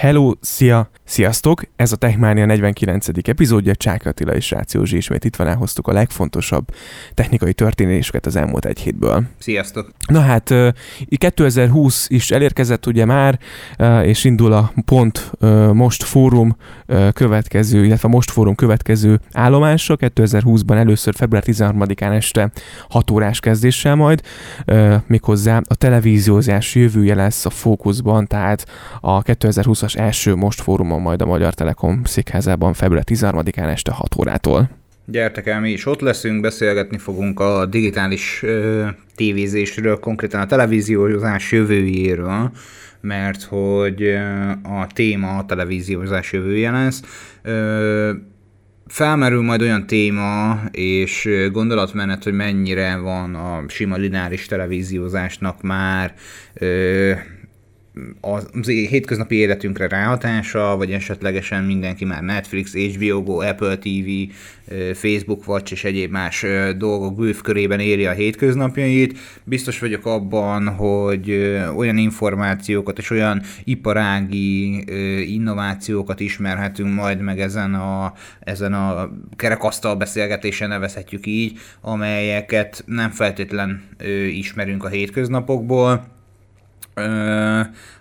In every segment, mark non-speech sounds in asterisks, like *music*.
Hello, szia, sziasztok! Ez a Techmania 49. epizódja, Csák Attila és Rációzsi ismét itt van, elhoztuk a legfontosabb technikai történéseket az elmúlt egy hétből. Sziasztok! Na hát, 2020 is elérkezett ugye már, és indul a Pont Most Fórum következő, illetve Most Fórum következő állomása, 2020-ban először február 13-án este 6 órás kezdéssel majd, méghozzá a televíziózás jövője lesz a fókuszban, tehát a 2020-as első Most Fórumon majd a Magyar Telekom székházában február 13-án este 6 órától. Gyertek el, mi is ott leszünk, beszélgetni fogunk a digitális ö, tévézésről, konkrétan a televíziózás jövőjéről, mert hogy a téma a televíziózás jövője lesz. Ö, felmerül majd olyan téma és gondolatmenet, hogy mennyire van a sima lineáris televíziózásnak már ö, az hétköznapi életünkre ráhatása, vagy esetlegesen mindenki már Netflix, HBO Go, Apple TV, Facebook Watch és egyéb más dolgok bővkörében éri a hétköznapjait. Biztos vagyok abban, hogy olyan információkat és olyan iparági innovációkat ismerhetünk majd meg ezen a, ezen a kerekasztal beszélgetésen nevezhetjük így, amelyeket nem feltétlen ismerünk a hétköznapokból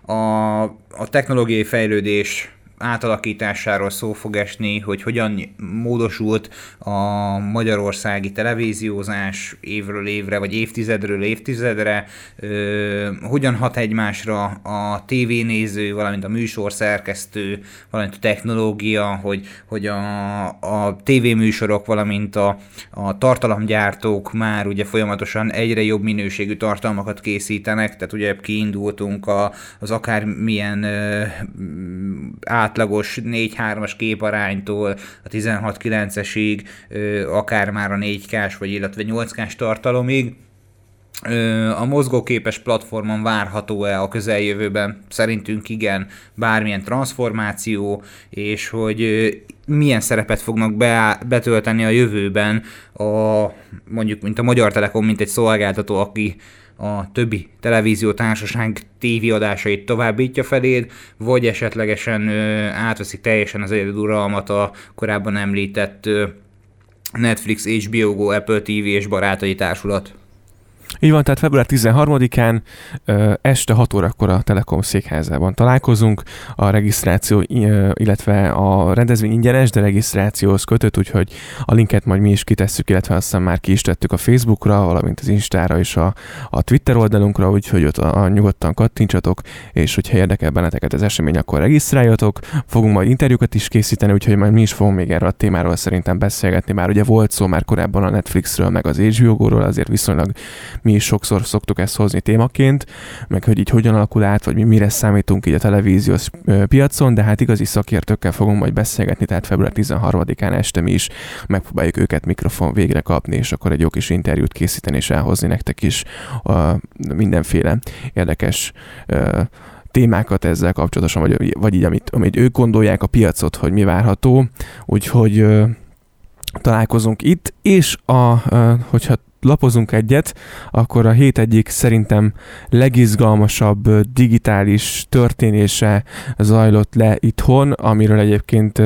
a, a technológiai fejlődés átalakításáról szó fog esni, hogy hogyan módosult a magyarországi televíziózás évről évre, vagy évtizedről évtizedre, ö, hogyan hat egymásra a tévénéző, valamint a műsorszerkesztő, valamint a technológia, hogy, hogy a, a tévéműsorok, valamint a, a tartalomgyártók már ugye folyamatosan egyre jobb minőségű tartalmakat készítenek, tehát ugye kiindultunk a, az akármilyen ö, át átlagos 4-3-as képaránytól a 16-9-esig, akár már a 4K-s vagy illetve 8K-s tartalomig, a mozgóképes platformon várható-e a közeljövőben? Szerintünk igen, bármilyen transformáció, és hogy milyen szerepet fognak be, betölteni a jövőben a, mondjuk, mint a Magyar Telekom, mint egy szolgáltató, aki a többi televízió társaság tévéadásait továbbítja feléd, vagy esetlegesen ö, átveszik teljesen az egyeduralmat a korábban említett Netflix, HBO Go, Apple TV és barátai társulat. Így van, tehát február 13-án este 6 órakor a Telekom székházában találkozunk. A regisztráció, illetve a rendezvény ingyenes, de regisztrációhoz kötött, úgyhogy a linket majd mi is kitesszük, illetve aztán már ki is tettük a Facebookra, valamint az Instára és a, a Twitter oldalunkra, úgyhogy ott a, a nyugodtan kattintsatok, és hogyha érdekel benneteket az esemény, akkor regisztráljatok. Fogunk majd interjúkat is készíteni, úgyhogy majd mi is fogunk még erről a témáról szerintem beszélgetni. Már ugye volt szó már korábban a Netflixről, meg az HBO-ról, azért viszonylag mi is sokszor szoktuk ezt hozni témaként, meg hogy így hogyan alakul át, vagy mi mire számítunk így a televíziós piacon, de hát igazi szakértőkkel fogunk majd beszélgetni, tehát február 13-án este mi is megpróbáljuk őket mikrofon végre kapni, és akkor egy jó kis interjút készíteni, és elhozni nektek is uh, mindenféle érdekes témákat ezzel kapcsolatosan, vagy, vagy így, amit, amit ők gondolják a piacot, hogy mi várható, úgyhogy találkozunk itt, és a, hogyha lapozunk egyet, akkor a hét egyik szerintem legizgalmasabb digitális történése zajlott le itthon, amiről egyébként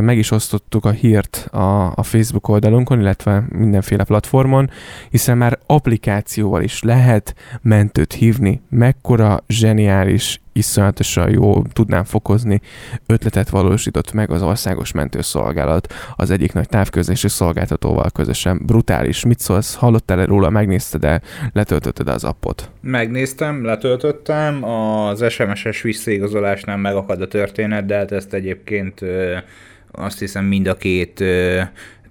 meg is osztottuk a hírt a, Facebook oldalunkon, illetve mindenféle platformon, hiszen már applikációval is lehet mentőt hívni. Mekkora zseniális iszonyatosan jó tudnám fokozni ötletet valósított meg az országos mentőszolgálat az egyik nagy távközlési szolgáltatóval közösen. Brutális. Mit szólsz? Hallottál-e róla? Megnézted-e? Letöltötted az appot? Megnéztem, letöltöttem. Az SMS-es visszaigazolásnál megakad a történet, de hát ezt egyébként azt hiszem mind a két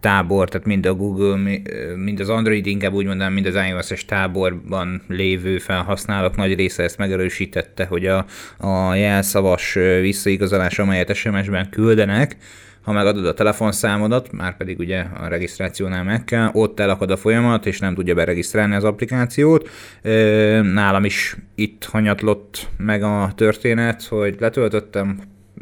tábor, tehát mind a Google, mind az Android, inkább úgy mondanám, mind az iOS-es táborban lévő felhasználók nagy része ezt megerősítette, hogy a, a jelszavas visszaigazolás, amelyet SMS-ben küldenek, ha megadod a telefonszámodat, már pedig ugye a regisztrációnál meg kell, ott elakad a folyamat, és nem tudja beregisztrálni az applikációt. Nálam is itt hanyatlott meg a történet, hogy letöltöttem,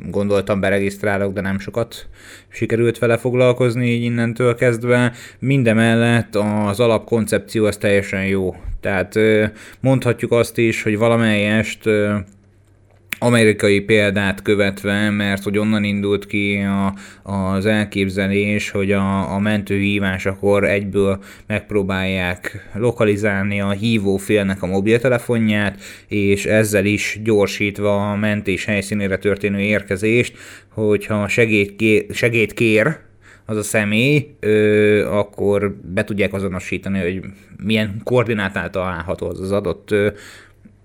gondoltam beregisztrálok, de nem sokat sikerült vele foglalkozni így innentől kezdve. Mindemellett az alapkoncepció az teljesen jó. Tehát mondhatjuk azt is, hogy valamelyest amerikai példát követve, mert hogy onnan indult ki a, az elképzelés, hogy a, a mentőhívásakor egyből megpróbálják lokalizálni a hívó félnek a mobiltelefonját, és ezzel is gyorsítva a mentés helyszínére történő érkezést, hogyha segélyt kér, segélyt kér az a személy, ö, akkor be tudják azonosítani, hogy milyen koordinátál található az az adott ö,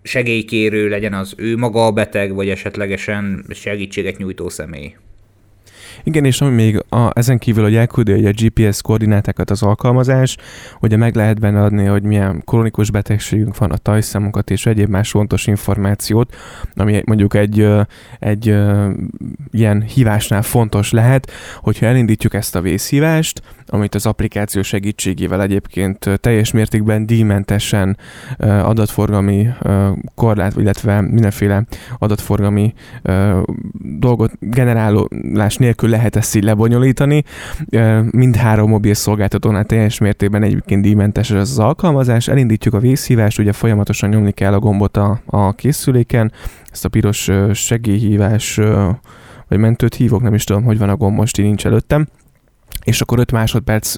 segélykérő, legyen az ő maga a beteg, vagy esetlegesen segítséget nyújtó személy. Igen, és ami még a, ezen kívül, hogy elküldi a GPS koordinátákat az alkalmazás, ugye meg lehet benne adni, hogy milyen kronikus betegségünk van, a tajszámunkat és egyéb más fontos információt, ami mondjuk egy, egy ilyen hívásnál fontos lehet, hogyha elindítjuk ezt a vészhívást, amit az applikáció segítségével egyébként teljes mértékben díjmentesen adatforgalmi korlát, illetve mindenféle adatforgalmi dolgot generálás nélkül lehet ezt így lebonyolítani. Mindhárom mobil szolgáltatónál teljes mértékben egyébként díjmentes ez az alkalmazás. Elindítjuk a vészhívást, ugye folyamatosan nyomni kell a gombot a, a készüléken, ezt a piros segélyhívás vagy mentőt hívok, nem is tudom, hogy van a gomb, most így nincs előttem és akkor 5 másodperc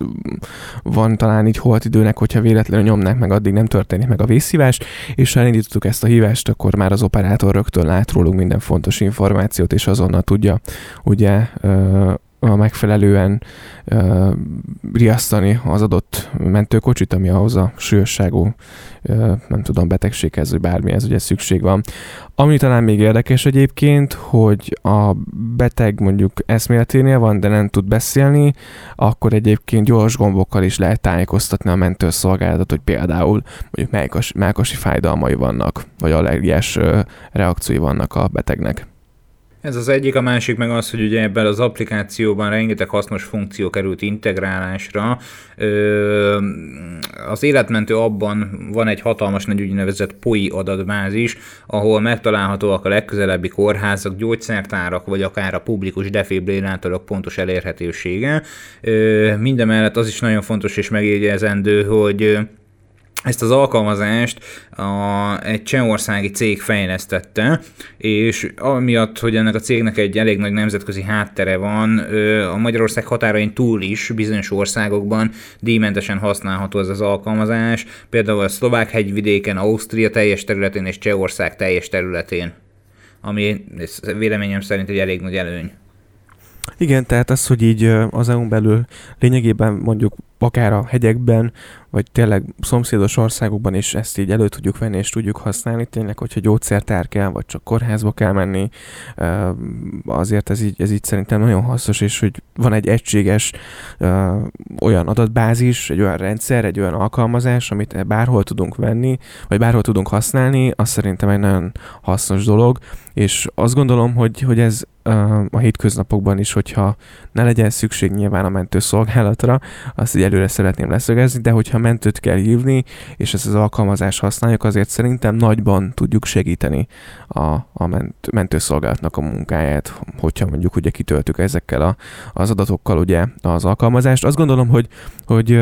van talán így holt időnek, hogyha véletlenül nyomnák meg, addig nem történik meg a vészhívás, és ha elindítottuk ezt a hívást, akkor már az operátor rögtön lát rólunk minden fontos információt, és azonnal tudja ugye megfelelően uh, riasztani az adott mentőkocsit, ami ahhoz a súlyosságú, uh, nem tudom, betegséghez, vagy bármihez ugye szükség van. Ami talán még érdekes egyébként, hogy a beteg mondjuk eszméleténél van, de nem tud beszélni, akkor egyébként gyors gombokkal is lehet tájékoztatni a mentőszolgálatot, hogy például mondjuk melkas, melkasi fájdalmai vannak, vagy allergiás reakciói vannak a betegnek. Ez az egyik, a másik meg az, hogy ugye ebben az applikációban rengeteg hasznos funkció került integrálásra. Az életmentő abban van egy hatalmas nagy úgynevezett POI adatbázis, ahol megtalálhatóak a legközelebbi kórházak, gyógyszertárak, vagy akár a publikus defibrillátorok pontos elérhetősége. Mindemellett az is nagyon fontos és megjegyezendő, hogy ezt az alkalmazást a, egy csehországi cég fejlesztette, és amiatt, hogy ennek a cégnek egy elég nagy nemzetközi háttere van, a Magyarország határain túl is bizonyos országokban díjmentesen használható ez az alkalmazás, például a szlovák hegyvidéken, Ausztria teljes területén és Csehország teljes területén, ami véleményem szerint egy elég nagy előny. Igen, tehát az, hogy így az EU-n belül lényegében mondjuk akár a hegyekben, vagy tényleg szomszédos országokban is ezt így elő tudjuk venni és tudjuk használni. Tényleg, hogyha gyógyszertár kell, vagy csak kórházba kell menni, azért ez így, ez így szerintem nagyon hasznos, és hogy van egy egységes olyan adatbázis, egy olyan rendszer, egy olyan alkalmazás, amit bárhol tudunk venni, vagy bárhol tudunk használni, az szerintem egy nagyon hasznos dolog, és azt gondolom, hogy, hogy ez a hétköznapokban is, hogyha ne legyen szükség nyilván a mentőszolgálatra, azt így előre szeretném leszögezni, de hogyha mentőt kell hívni, és ezt az alkalmazást használjuk, azért szerintem nagyban tudjuk segíteni a, a ment, mentőszolgálatnak a munkáját, hogyha mondjuk ugye kitöltük ezekkel a, az adatokkal ugye az alkalmazást. Azt gondolom, hogy, hogy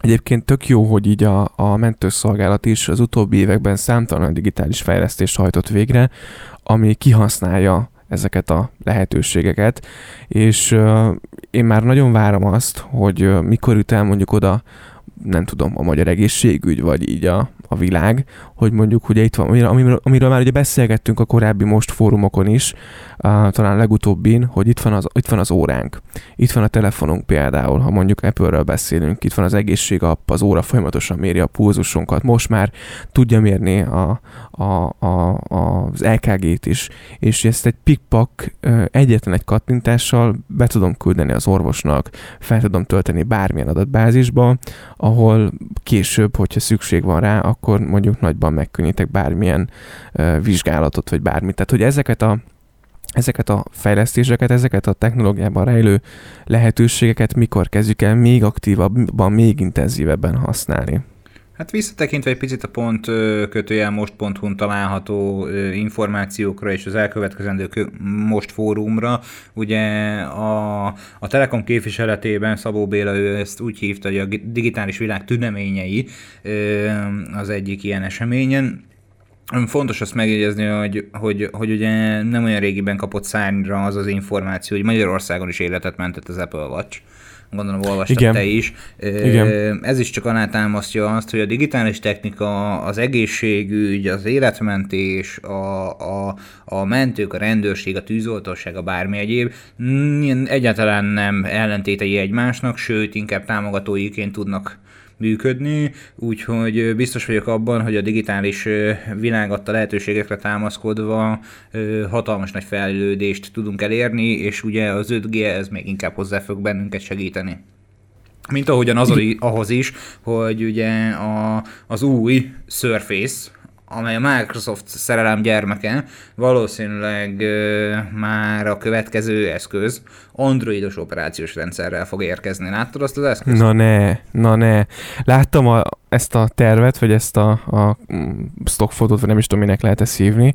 Egyébként tök jó, hogy így a, a mentőszolgálat is az utóbbi években számtalan digitális fejlesztést hajtott végre, ami kihasználja ezeket a lehetőségeket, és én már nagyon várom azt, hogy mikor jut el mondjuk oda, nem tudom, a magyar egészségügy, vagy így a, a világ, hogy mondjuk ugye itt van, amiről, amiről már ugye beszélgettünk a korábbi most fórumokon is, uh, talán legutóbbin, hogy itt van, az, itt van az óránk. Itt van a telefonunk például, ha mondjuk Apple-ről beszélünk, itt van az egészségapp, az óra folyamatosan méri a pulzusunkat, most már tudja mérni a, a, a, az EKG-t is, és ezt egy pikpak egyetlen egy kattintással be tudom küldeni az orvosnak, fel tudom tölteni bármilyen adatbázisba, ahol később, hogyha szükség van rá, akkor mondjuk nagyban megkönnyítek bármilyen vizsgálatot, vagy bármit. Tehát, hogy ezeket a ezeket a fejlesztéseket, ezeket a technológiában rejlő lehetőségeket mikor kezdjük el még aktívabban, még intenzívebben használni? Hát visszatekintve egy picit a pont kötőjel most.hu-n található információkra és az elkövetkezendő most fórumra, ugye a, a Telekom képviseletében Szabó Béla ő ezt úgy hívta, hogy a digitális világ tüneményei az egyik ilyen eseményen, Fontos azt megjegyezni, hogy, hogy, hogy ugye nem olyan régiben kapott szárnyra az az információ, hogy Magyarországon is életet mentett az Apple Watch gondolom olvastad Igen. te is. Igen. Ez is csak alátámasztja azt, hogy a digitális technika, az egészségügy, az életmentés, a, a, a mentők, a rendőrség, a tűzoltóság, a bármi egyéb egyáltalán nem ellentétei egymásnak, sőt, inkább támogatóiként tudnak működni, úgyhogy biztos vagyok abban, hogy a digitális világ adta lehetőségekre támaszkodva hatalmas nagy fejlődést tudunk elérni, és ugye az 5G ez még inkább hozzá fog bennünket segíteni. Mint ahogyan az, ahhoz is, hogy ugye a, az új Surface, amely a Microsoft szerelem gyermeke, valószínűleg ö, már a következő eszköz androidos operációs rendszerrel fog érkezni. Láttad azt az eszközt? Na ne, na ne. Láttam a, ezt a tervet, vagy ezt a, a mm, stockfotót, vagy nem is tudom, minek lehet ezt hívni,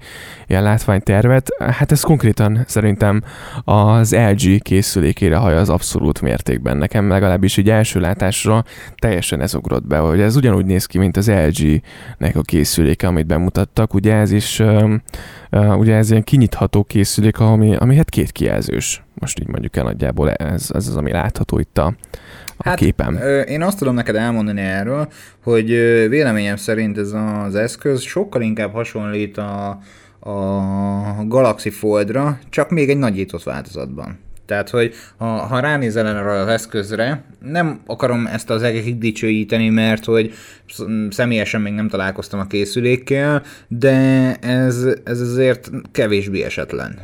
ilyen látványtervet. Hát ez konkrétan szerintem az LG készülékére haja az abszolút mértékben. Nekem legalábbis így első látásra teljesen ez ugrott be, hogy ez ugyanúgy néz ki, mint az LG-nek a készüléke, amit bemutattak. Ugye ez is, ugye ez ilyen kinyitható készülék, ami, ami hát két kijelzős. Most így mondjuk el nagyjából ez, ez az, ami látható itt a, a hát, képem. Én azt tudom neked elmondani erről, hogy véleményem szerint ez az eszköz sokkal inkább hasonlít a, a Galaxy Foldra, csak még egy nagyított változatban. Tehát, hogy ha, ha ránézel erre az eszközre, nem akarom ezt az egekig dicsőíteni, mert hogy személyesen még nem találkoztam a készülékkel, de ez, ez azért kevésbé esetlen.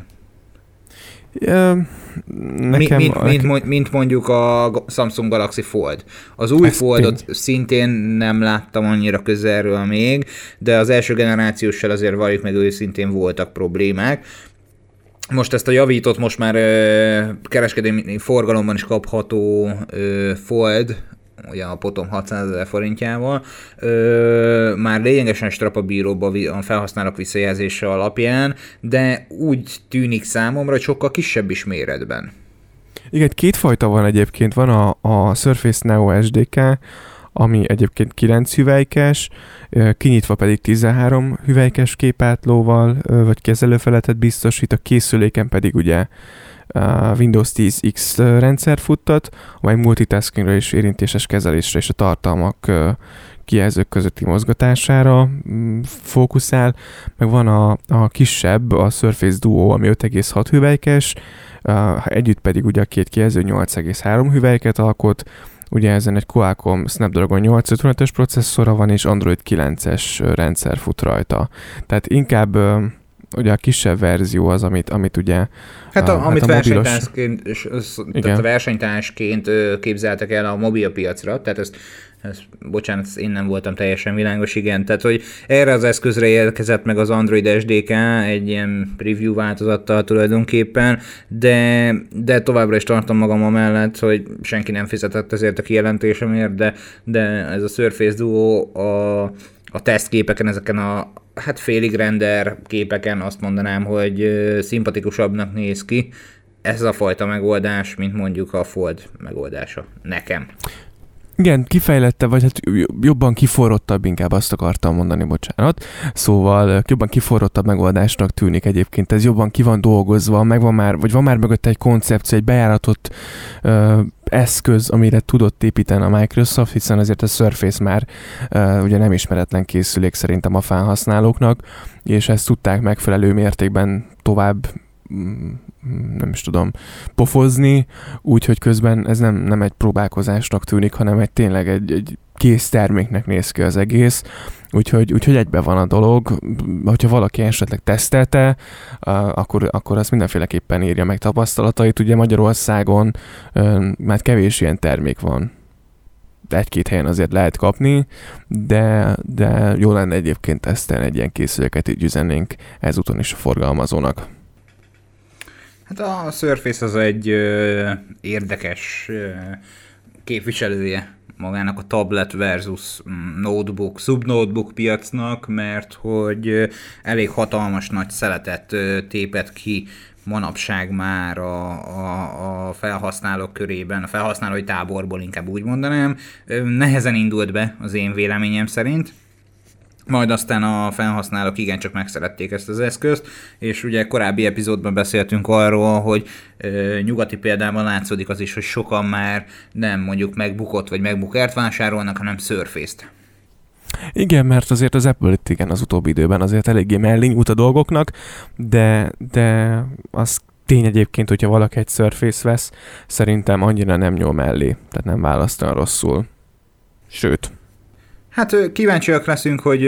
Nekem mint, mint, mint, mint mondjuk a Samsung Galaxy Fold. Az új Foldot tény. szintén nem láttam annyira közelről még, de az első generációssal azért valljuk meg őszintén voltak problémák. Most ezt a javított, most már ö, kereskedelmi forgalomban is kapható ö, Fold, ugye a potom 600 ezer forintjával, ö, már lényegesen strapabíróbb a felhasználók visszajelzése alapján, de úgy tűnik számomra, hogy sokkal kisebb is méretben. Igen, kétfajta van egyébként. Van a, a Surface Neo SDK, ami egyébként 9 hüvelykes, kinyitva pedig 13 hüvelykes képátlóval, vagy kezelőfeletet biztosít, a készüléken pedig ugye Windows 10 X rendszer futtat, amely multitaskingre és érintéses kezelésre és a tartalmak kijelzők közötti mozgatására mm, fókuszál, meg van a, a kisebb, a Surface Duo, ami 5,6 hüvelykes, együtt pedig ugye a két kijelző 8,3 hüvelyket alkot, ugye ezen egy Qualcomm Snapdragon 855-ös processzora van, és Android 9-es rendszer fut rajta. Tehát inkább ugye a kisebb verzió az, amit, amit ugye... Hát, a, a, amit hát a versenytársként, tehát a versenytársként képzeltek el a mobilpiacra, tehát ezt, ezt, bocsánat, én nem voltam teljesen világos, igen, tehát hogy erre az eszközre érkezett meg az Android SDK egy ilyen preview változattal tulajdonképpen, de, de továbbra is tartom magam amellett, hogy senki nem fizetett ezért a kijelentésemért, de, de ez a Surface Duo a, a tesztképeken, ezeken a hát félig render képeken azt mondanám, hogy szimpatikusabbnak néz ki ez a fajta megoldás, mint mondjuk a Fold megoldása nekem. Igen, kifejlette, vagy hát jobban kiforrottabb, inkább azt akartam mondani, bocsánat. Szóval jobban kiforrottabb megoldásnak tűnik egyébként, ez jobban ki van dolgozva, megvan már, vagy van már mögött egy koncepció, egy bejáratott ö, eszköz, amire tudott építeni a Microsoft, hiszen azért a Surface már ö, ugye nem ismeretlen készülék szerintem a felhasználóknak, és ezt tudták megfelelő mértékben tovább mm, nem is tudom, pofozni, úgyhogy közben ez nem, nem egy próbálkozásnak tűnik, hanem egy tényleg egy, egy kész terméknek néz ki az egész, úgyhogy, úgyhogy egybe van a dolog, hogyha valaki esetleg tesztelte, akkor, akkor azt mindenféleképpen írja meg tapasztalatait, ugye Magyarországon már kevés ilyen termék van, egy-két helyen azért lehet kapni, de, de jó lenne egyébként tesztelni egy ilyen készüléket, így üzennénk ezúton is a forgalmazónak. Hát a Surface az egy ö, érdekes ö, képviselője magának a tablet versus mm, notebook, subnotebook piacnak, mert hogy elég hatalmas nagy szeletet tépet ki manapság már a, a, a felhasználók körében, a felhasználói táborból inkább úgy mondanám. Nehezen indult be az én véleményem szerint, majd aztán a felhasználók igencsak megszerették ezt az eszközt, és ugye korábbi epizódban beszéltünk arról, hogy ö, nyugati példában látszódik az is, hogy sokan már nem mondjuk megbukott vagy megbukert vásárolnak, hanem surface igen, mert azért az Apple itt igen az utóbbi időben azért eléggé mellé nyújt a dolgoknak, de, de az tény egyébként, hogyha valaki egy Surface vesz, szerintem annyira nem nyúl mellé, tehát nem választ olyan rosszul. Sőt, Hát kíváncsiak leszünk, hogy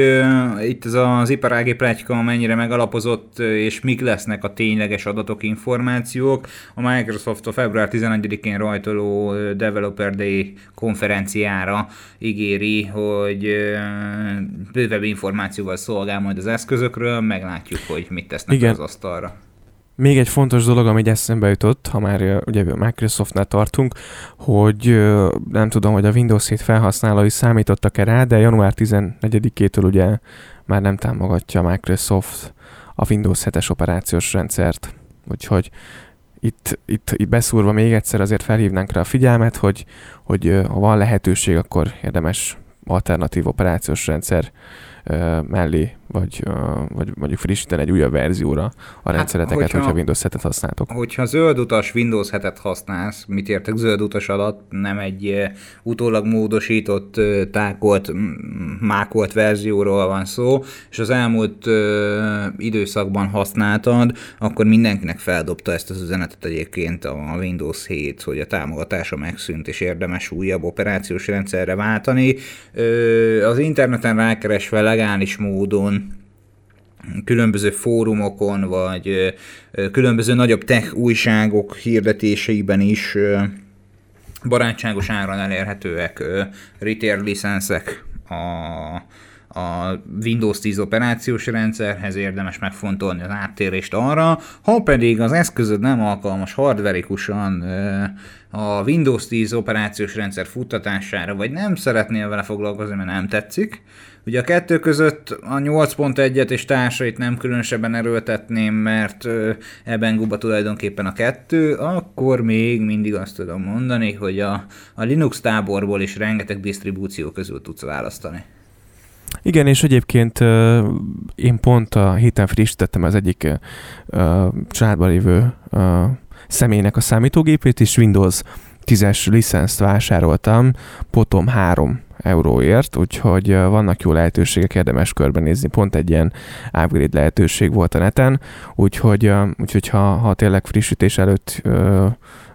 itt ez az iparági plegyka mennyire megalapozott, és mik lesznek a tényleges adatok, információk. A Microsoft a február 11-én rajtoló Developer Day konferenciára ígéri, hogy bővebb információval szolgál majd az eszközökről, meglátjuk, hogy mit tesznek Igen. az asztalra. Még egy fontos dolog, ami eszembe jutott, ha már ugye Microsoftnál tartunk, hogy nem tudom, hogy a Windows 7 felhasználói számítottak-e rá, de január 14-től ugye már nem támogatja Microsoft a Windows 7-es operációs rendszert. Úgyhogy itt, itt, itt beszúrva még egyszer azért felhívnánk rá a figyelmet, hogy, hogy ha van lehetőség, akkor érdemes alternatív operációs rendszer mellé, vagy, vagy mondjuk frissíteni egy újabb verzióra a hát, rendszereteket, hogyha, hogyha Windows 7-et használtok. Hogyha zöld utas Windows 7-et használsz, mit értek zöld utas alatt, nem egy utólag módosított, tákolt, mákolt verzióról van szó, és az elmúlt időszakban használtad, akkor mindenkinek feldobta ezt az üzenetet egyébként a Windows 7, hogy a támogatása megszűnt, és érdemes újabb operációs rendszerre váltani. Az interneten rákeresve legális módon különböző fórumokon, vagy különböző nagyobb tech újságok hirdetéseiben is barátságos áron elérhetőek retail licenszek a, a Windows 10 operációs rendszerhez érdemes megfontolni az áttérést arra, ha pedig az eszközöd nem alkalmas hardverikusan a Windows 10 operációs rendszer futtatására, vagy nem szeretnél vele foglalkozni, mert nem tetszik, Ugye a kettő között a 8.1-et és társait nem különösebben erőltetném, mert ebben guba tulajdonképpen a kettő, akkor még mindig azt tudom mondani, hogy a, a Linux táborból is rengeteg disztribúció közül tudsz választani. Igen, és egyébként uh, én pont a héten frissítettem az egyik uh, családban lévő uh, személynek a számítógépét, és Windows 10-es licenszt vásároltam, potom 3 euróért, úgyhogy vannak jó lehetőségek, érdemes körbenézni, pont egy ilyen upgrade lehetőség volt a neten, úgyhogy, úgyhogy ha, ha tényleg frissítés előtt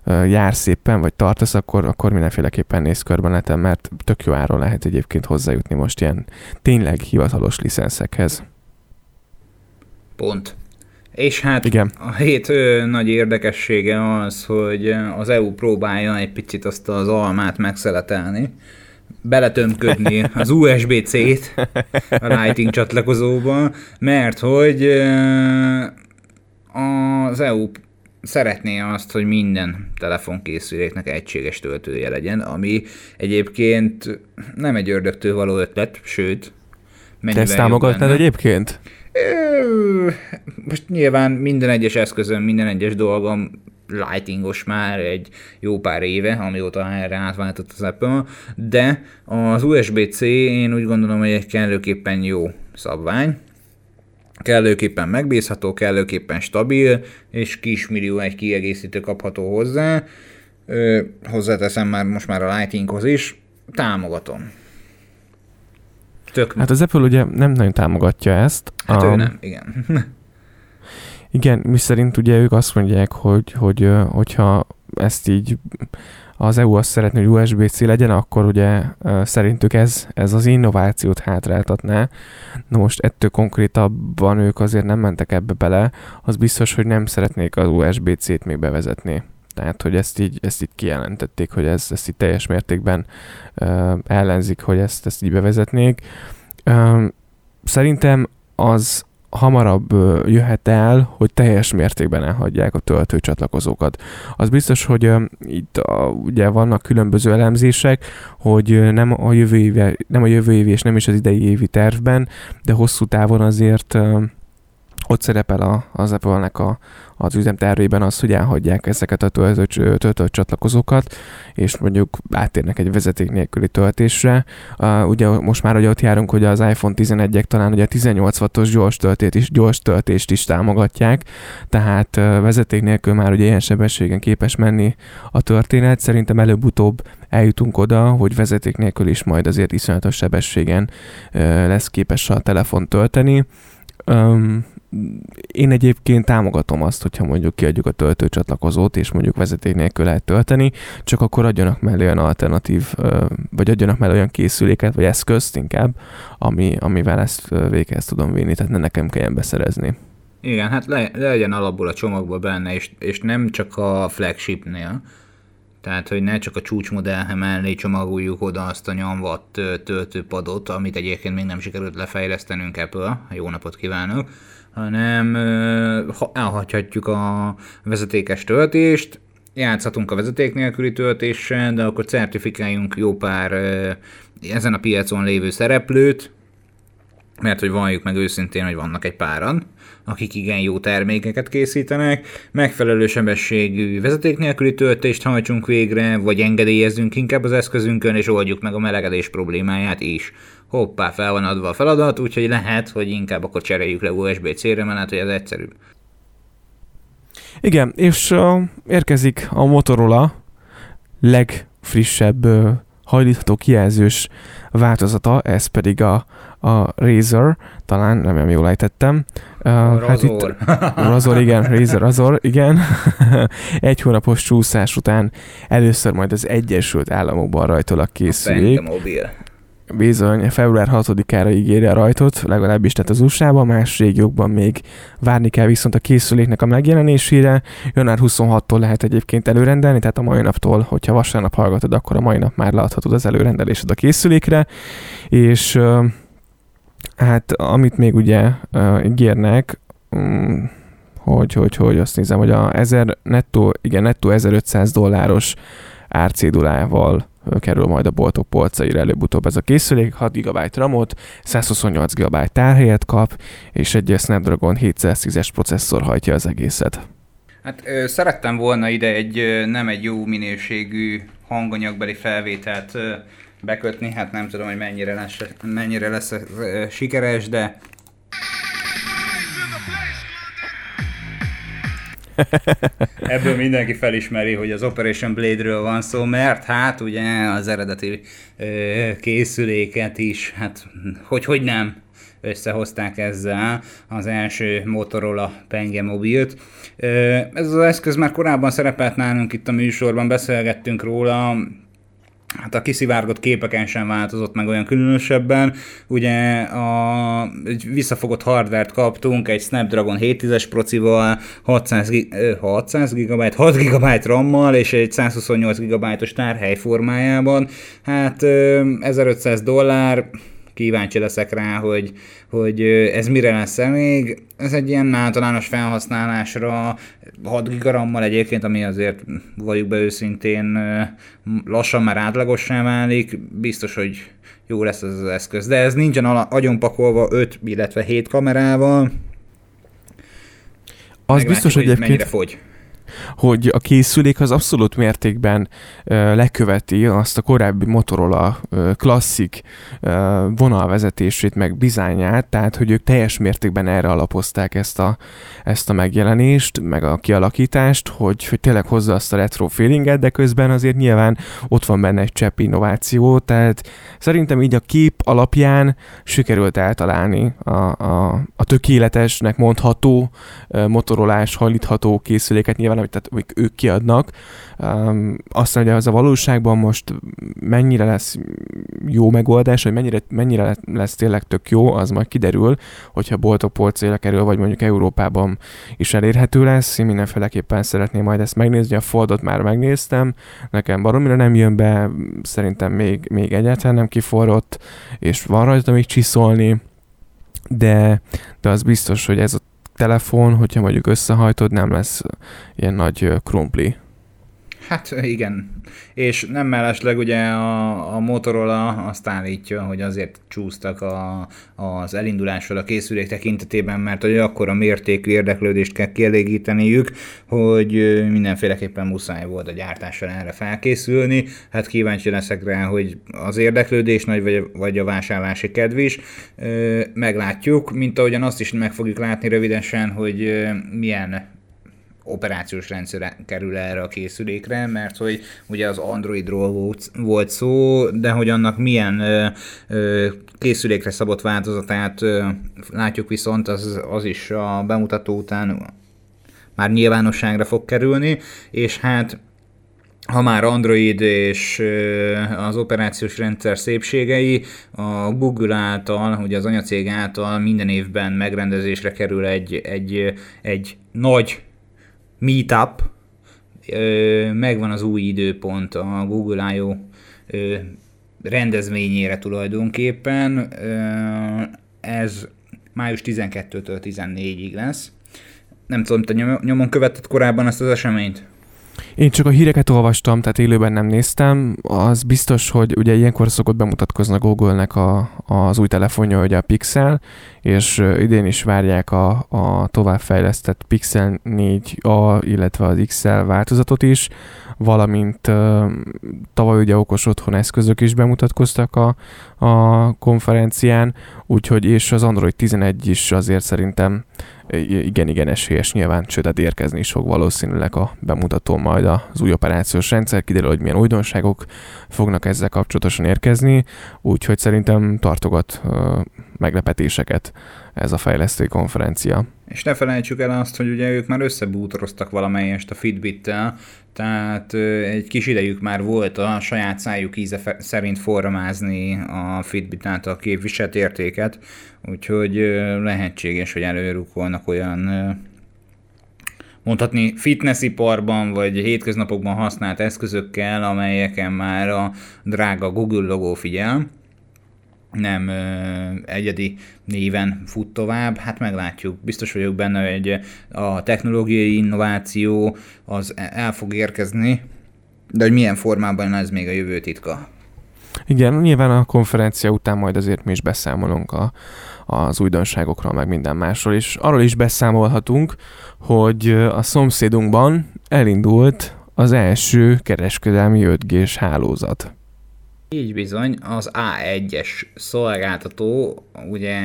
jár szépen, vagy tartasz, akkor, akkor mindenféleképpen néz körbe neten, mert tök jó áron lehet egyébként hozzájutni most ilyen tényleg hivatalos licenszekhez. Pont. És hát Igen. a hét ö, nagy érdekessége az, hogy az EU próbálja egy picit azt az almát megszeletelni, beletömködni az USB-C-t a Lighting csatlakozóba, mert hogy az EU szeretné azt, hogy minden telefonkészüléknek egységes töltője legyen, ami egyébként nem egy ördögtől való ötlet, sőt, Te ezt támogatnád egyébként? Most nyilván minden egyes eszközön, minden egyes dolgom lightingos már egy jó pár éve, amióta erre átváltott az Apple, de az USB-C én úgy gondolom, hogy egy kellőképpen jó szabvány, kellőképpen megbízható, kellőképpen stabil, és kismillió egy kiegészítő kapható hozzá. Ö, hozzáteszem már most már a Lightinghoz is, támogatom. Tök. Hát az Apple ugye nem nagyon támogatja ezt. Hát a... ő nem, igen. *laughs* Igen, mi szerint ugye ők azt mondják, hogy, hogy hogyha ezt így az EU azt szeretné, hogy USB-C legyen, akkor ugye szerintük ez, ez az innovációt hátráltatná. Na most ettől konkrétabban ők azért nem mentek ebbe bele, az biztos, hogy nem szeretnék az USB-C-t még bevezetni. Tehát, hogy ezt így, ezt így kijelentették, hogy ez, ezt így teljes mértékben uh, ellenzik, hogy ezt, ezt így bevezetnék. Szerintem az, hamarabb jöhet el, hogy teljes mértékben elhagyják a töltőcsatlakozókat. Az biztos, hogy itt a, ugye vannak különböző elemzések, hogy nem a, jövő évi, nem a jövő évi és nem is az idei évi tervben, de hosszú távon azért ott szerepel a, az Apple-nek a, az üzemtervében az, hogy elhagyják ezeket a töltött, töltött csatlakozókat, és mondjuk átérnek egy vezeték nélküli töltésre. Uh, ugye most már ugye ott járunk, hogy az iPhone 11-ek talán ugye 18 wattos gyors, töltét is, gyors töltést is támogatják, tehát vezeték nélkül már ugye ilyen sebességen képes menni a történet. Szerintem előbb-utóbb eljutunk oda, hogy vezeték nélkül is majd azért iszonyatos sebességen lesz képes a telefon tölteni. Um, én egyébként támogatom azt, hogyha mondjuk kiadjuk a töltőcsatlakozót, és mondjuk vezeték nélkül lehet tölteni, csak akkor adjanak mellé olyan alternatív, vagy adjanak mellé olyan készüléket, vagy eszközt inkább, ami, amivel ezt véghez tudom vinni, tehát ne nekem kelljen beszerezni. Igen, hát le, legyen alapból a csomagban benne, és, és nem csak a flagshipnél, tehát, hogy ne csak a csúcsmodell mellé csomagoljuk oda azt a nyomvat töltőpadot, amit egyébként még nem sikerült lefejlesztenünk ebből. Jó napot kívánok! hanem elhagyhatjuk a vezetékes töltést, játszhatunk a vezeték nélküli töltéssel, de akkor certifikáljunk jó pár ezen a piacon lévő szereplőt, mert hogy valljuk meg őszintén, hogy vannak egy páran, akik igen jó termékeket készítenek, megfelelő sebességű vezeték nélküli töltést hajtsunk végre, vagy engedélyezzünk inkább az eszközünkön, és oldjuk meg a melegedés problémáját is hoppá, fel van adva a feladat, úgyhogy lehet, hogy inkább akkor cseréljük le USB-C-re, mert hogy ez egyszerűbb. Igen, és uh, érkezik a Motorola legfrissebb uh, hajlítható kijelzős változata, ez pedig a, a Razer, talán nem, jól ejtettem. Uh, Razor. Hát itt, *laughs* Razor, igen, Razer, Razor, igen. *laughs* Egy hónapos csúszás után először majd az Egyesült Államokban rajtolak készülék. A mobil. Bizony, február 6-ára ígéri a rajtot, legalábbis tehát az usa más régiókban még várni kell viszont a készüléknek a megjelenésére. Január 26-tól lehet egyébként előrendelni, tehát a mai naptól, hogyha vasárnap hallgatod, akkor a mai nap már láthatod az előrendelésed a készülékre, és hát amit még ugye ígérnek, um, hogy, hogy, hogy azt nézem, hogy a 1000 nettó, igen, nettó 1500 dolláros árcédulával kerül majd a boltok polcaira előbb-utóbb ez a készülék, 6 GB RAM-ot, 128 GB tárhelyet kap, és egy Snapdragon 710-es processzor hajtja az egészet. Hát ö, szerettem volna ide egy ö, nem egy jó minőségű hanganyagbeli felvételt ö, bekötni, hát nem tudom, hogy mennyire lesz, mennyire lesz sikeres, de *laughs* Ebből mindenki felismeri, hogy az Operation Blade-ről van szó, mert hát ugye az eredeti ö, készüléket is, hát hogy, hogy nem összehozták ezzel az első Motorola Penge mobilt. Ez az eszköz már korábban szerepelt nálunk itt a műsorban, beszélgettünk róla, hát a kiszivárgott képeken sem változott meg olyan különösebben. Ugye a, egy visszafogott hardvert kaptunk egy Snapdragon 710-es procival, 600, 600 GB, 6 GB RAM-mal és egy 128 GB-os tárhely formájában. Hát 1500 dollár, kíváncsi leszek rá, hogy, hogy ez mire lesz elég. Ez egy ilyen általános felhasználásra 6 gigarammal egyébként, ami azért valljuk be őszintén lassan már átlagossá válik, biztos, hogy jó lesz ez az eszköz. De ez nincsen agyon pakolva 5, illetve 7 kamerával. Az Meglátjuk, biztos, hogy egyébként... mennyire fogy hogy a készülék az abszolút mértékben leköveti azt a korábbi Motorola klasszik vonalvezetését, meg bizányát, tehát hogy ők teljes mértékben erre alapozták ezt a, ezt a megjelenést, meg a kialakítást, hogy, hogy tényleg hozza azt a retro feelinget, de közben azért nyilván ott van benne egy csepp innováció, tehát szerintem így a kép alapján sikerült eltalálni a, a, a tökéletesnek mondható motorolás, hajlítható készüléket, nyilván amit tehát, ők kiadnak. Um, aztán, hogy az a valóságban most mennyire lesz jó megoldás, vagy mennyire, mennyire lesz tényleg tök jó, az majd kiderül, hogyha boltok polcéle kerül, vagy mondjuk Európában is elérhető lesz. Én mindenféleképpen szeretném majd ezt megnézni, a Foldot már megnéztem, nekem baromira nem jön be, szerintem még, még egyáltalán nem kiforrott, és van rajta még csiszolni, de, de az biztos, hogy ez a telefon, hogyha mondjuk összehajtod, nem lesz ilyen nagy krumpli. Hát igen, és nem mellesleg ugye a, a Motorola azt állítja, hogy azért csúsztak a, az elindulással a készülék tekintetében, mert hogy akkor a mértékű érdeklődést kell kielégíteniük, hogy mindenféleképpen muszáj volt a gyártással erre felkészülni. Hát kíváncsi leszek rá, hogy az érdeklődés nagy vagy, vagy a vásárlási kedv is. Meglátjuk, mint ahogyan azt is meg fogjuk látni rövidesen, hogy milyen operációs rendszer kerül erre a készülékre, mert hogy ugye az Androidról volt, szó, de hogy annak milyen ö, ö, készülékre szabott változatát ö, látjuk viszont, az, az is a bemutató után már nyilvánosságra fog kerülni, és hát ha már Android és az operációs rendszer szépségei, a Google által, ugye az anyacég által minden évben megrendezésre kerül egy, egy, egy nagy meetup, megvan az új időpont a Google I.O. rendezvényére tulajdonképpen. Ez május 12-től 14-ig lesz. Nem tudom, te nyomon követted korábban ezt az eseményt? Én csak a híreket olvastam, tehát élőben nem néztem. Az biztos, hogy ugye ilyenkor szokott bemutatkozni a Google-nek a, az új telefonja, ugye a Pixel, és idén is várják a, a továbbfejlesztett Pixel 4a, illetve az XL változatot is, valamint tavaly ugye okos otthon eszközök is bemutatkoztak a, a konferencián, úgyhogy és az Android 11 is azért szerintem igen, igen esélyes nyilván, sőt, hát érkezni is fog valószínűleg a bemutató majd az új operációs rendszer, kiderül, hogy milyen újdonságok fognak ezzel kapcsolatosan érkezni, úgyhogy szerintem tartogat uh, meglepetéseket ez a fejlesztői konferencia. És ne felejtsük el azt, hogy ugye ők már összebútoroztak valamelyest a Fitbit-tel, tehát egy kis idejük már volt a saját szájuk íze szerint forramázni a Fitbit által képviselt értéket, úgyhogy lehetséges, hogy előrukolnak olyan mondhatni fitnessiparban vagy hétköznapokban használt eszközökkel, amelyeken már a drága Google logó figyel, nem ö, egyedi néven fut tovább, hát meglátjuk. Biztos vagyok benne, hogy a technológiai innováció az el fog érkezni, de hogy milyen formában ez még a jövő titka. Igen, nyilván a konferencia után majd azért mi is beszámolunk a, az újdonságokról, meg minden másról, és arról is beszámolhatunk, hogy a szomszédunkban elindult az első kereskedelmi 5G-s hálózat. Így bizony, az A1-es szolgáltató, ugye,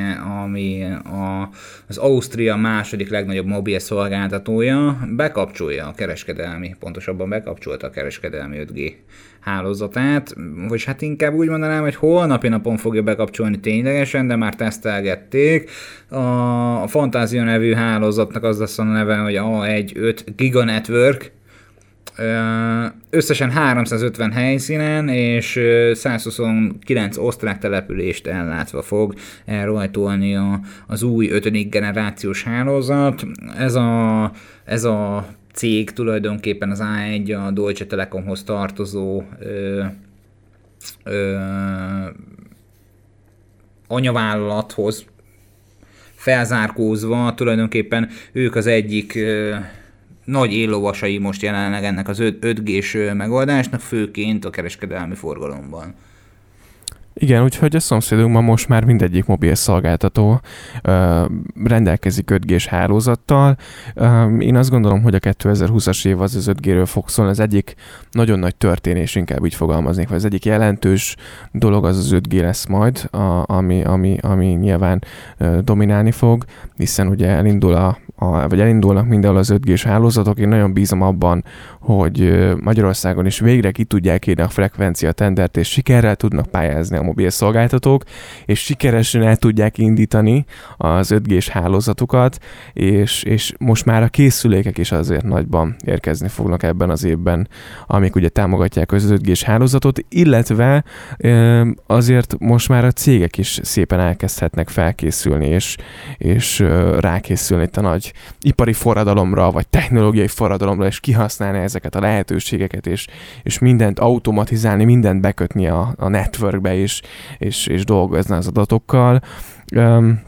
ami a, az Ausztria második legnagyobb mobil szolgáltatója, bekapcsolja a kereskedelmi, pontosabban bekapcsolta a kereskedelmi 5G hálózatát, vagy hát inkább úgy mondanám, hogy holnapi napon fogja bekapcsolni ténylegesen, de már tesztelgették. A, Fantázia nevű hálózatnak az lesz a neve, hogy A1 5 Giga Network, összesen 350 helyszínen és 129 osztrák települést ellátva fog elrajtolni a, az új 5. generációs hálózat. Ez a, ez a cég tulajdonképpen az A1 a Deutsche Telekomhoz tartozó ö, ö, anyavállalathoz felzárkózva tulajdonképpen ők az egyik ö, nagy éllovasai most jelenleg ennek az 5G-s megoldásnak, főként a kereskedelmi forgalomban. Igen, úgyhogy a szomszédunkban most már mindegyik mobil szolgáltató ö, rendelkezik 5G-s hálózattal. Ö, én azt gondolom, hogy a 2020-as év az az 5G-ről fog szólni. Az egyik nagyon nagy történés, inkább így fogalmaznék, vagy az egyik jelentős dolog az az 5G lesz majd, a, ami, ami, ami nyilván ö, dominálni fog, hiszen ugye elindul a, a, vagy elindulnak mindenhol az 5G-s hálózatok. Én nagyon bízom abban, hogy Magyarországon is végre ki tudják írni a frekvencia tendert, és sikerrel tudnak pályázni a mobil szolgáltatók, és sikeresen el tudják indítani az 5G-s hálózatukat, és, és most már a készülékek is azért nagyban érkezni fognak ebben az évben, amik ugye támogatják az 5G-s hálózatot, illetve azért most már a cégek is szépen elkezdhetnek felkészülni, és, és rákészülni itt a nagy ipari forradalomra, vagy technológiai forradalomra, és kihasználni ezeket a lehetőségeket, és, és mindent automatizálni, mindent bekötni a, a networkbe, és, és, és dolgozni az adatokkal. Um,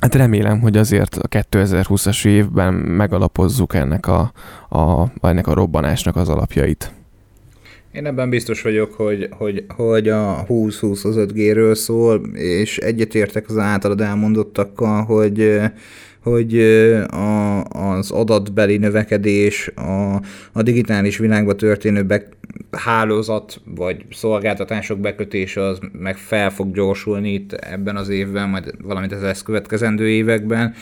Hát remélem, hogy azért a 2020-as évben megalapozzuk ennek a, a, ennek a robbanásnak az alapjait. Én ebben biztos vagyok, hogy, hogy, hogy a 20-20 az 5G-ről szól, és egyetértek az általad elmondottakkal, hogy hogy a, az adatbeli növekedés, a, a digitális világba történő be, hálózat vagy szolgáltatások bekötése az meg fel fog gyorsulni itt ebben az évben, majd valamint az ezt következendő években.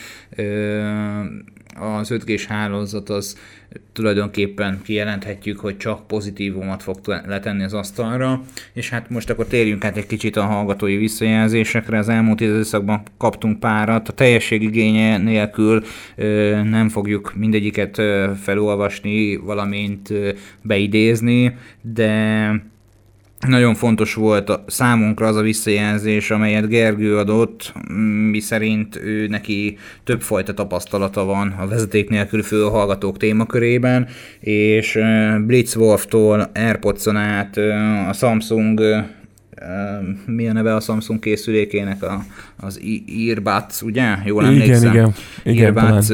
Az 5G-s hálózat az tulajdonképpen kijelenthetjük, hogy csak pozitívumot fog letenni az asztalra, és hát most akkor térjünk át egy kicsit a hallgatói visszajelzésekre. Az elmúlt időszakban kaptunk párat, a teljesség igénye nélkül ö, nem fogjuk mindegyiket ö, felolvasni, valamint ö, beidézni, de nagyon fontos volt a számunkra az a visszajelzés, amelyet Gergő adott, mi szerint ő neki többfajta tapasztalata van a vezeték nélkül főhallgatók témakörében, és Blitzwolf-tól Airpods-on át a Samsung mi a neve a Samsung készülékének, a, az Earbuds, ugye? Jól emlékszem? Igen, igen. Earbuds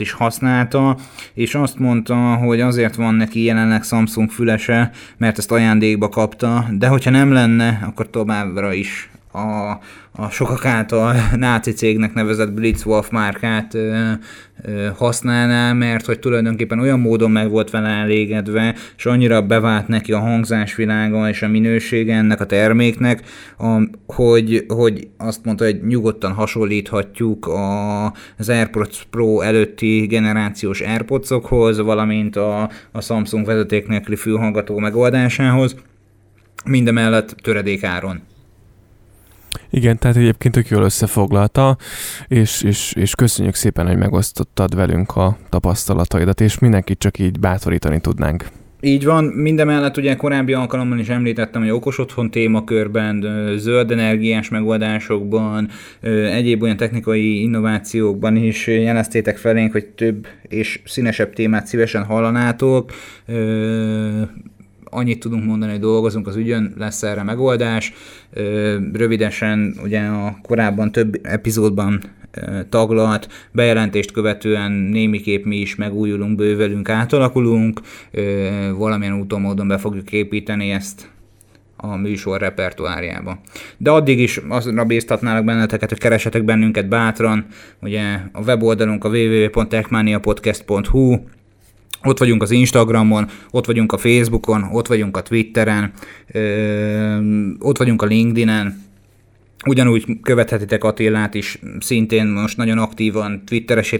is használta, és azt mondta, hogy azért van neki jelenleg Samsung fülese, mert ezt ajándékba kapta, de hogyha nem lenne, akkor továbbra is a, a sokak által *laughs* náci cégnek nevezett Blitzwolf márkát ö, ö, használná, mert hogy tulajdonképpen olyan módon meg volt vele elégedve, és annyira bevált neki a hangzásvilága és a minősége ennek a terméknek, a, hogy, hogy azt mondta, hogy nyugodtan hasonlíthatjuk a, az AirPods Pro előtti generációs AirPodsokhoz, valamint a, a Samsung vezeték nélküli fülhallgató megoldásához, mindemellett töredék áron. Igen, tehát egyébként tök jól összefoglalta, és, és, és köszönjük szépen, hogy megosztottad velünk a tapasztalataidat, és mindenkit csak így bátorítani tudnánk. Így van, mindemellett ugye korábbi alkalommal is említettem, hogy okos otthon témakörben, zöld energiás megoldásokban, egyéb olyan technikai innovációkban is jeleztétek felénk, hogy több és színesebb témát szívesen hallanátok annyit tudunk mondani, hogy dolgozunk az ügyön, lesz erre megoldás. Rövidesen, ugye a korábban több epizódban taglalt, bejelentést követően némiképp mi is megújulunk, bővelünk, átalakulunk, valamilyen úton, módon be fogjuk építeni ezt a műsor repertoárjába. De addig is azra bíztatnálak benneteket, hogy keresetek bennünket bátran, ugye a weboldalunk a www.techmaniapodcast.hu, ott vagyunk az Instagramon, ott vagyunk a Facebookon, ott vagyunk a Twitteren, ott vagyunk a LinkedInen, Ugyanúgy követhetitek Attillát is, szintén most nagyon aktívan twitteres,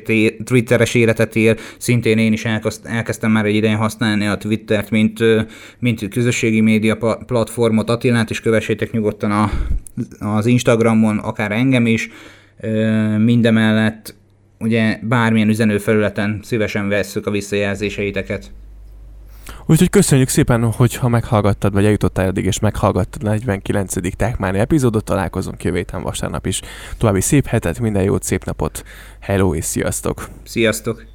twitteres életet él, szintén én is elkezdtem már egy ideje használni a Twittert, mint, mint közösségi média platformot. Attilát is kövessétek nyugodtan a, az Instagramon, akár engem is. Mindemellett ugye bármilyen üzenőfelületen szívesen vesszük a visszajelzéseiteket. Úgyhogy köszönjük szépen, hogyha meghallgattad, vagy eljutottál eddig, és meghallgattad a 49. Techmáni epizódot, találkozunk jövő héten vasárnap is. További szép hetet, minden jót, szép napot, hello és sziasztok! Sziasztok!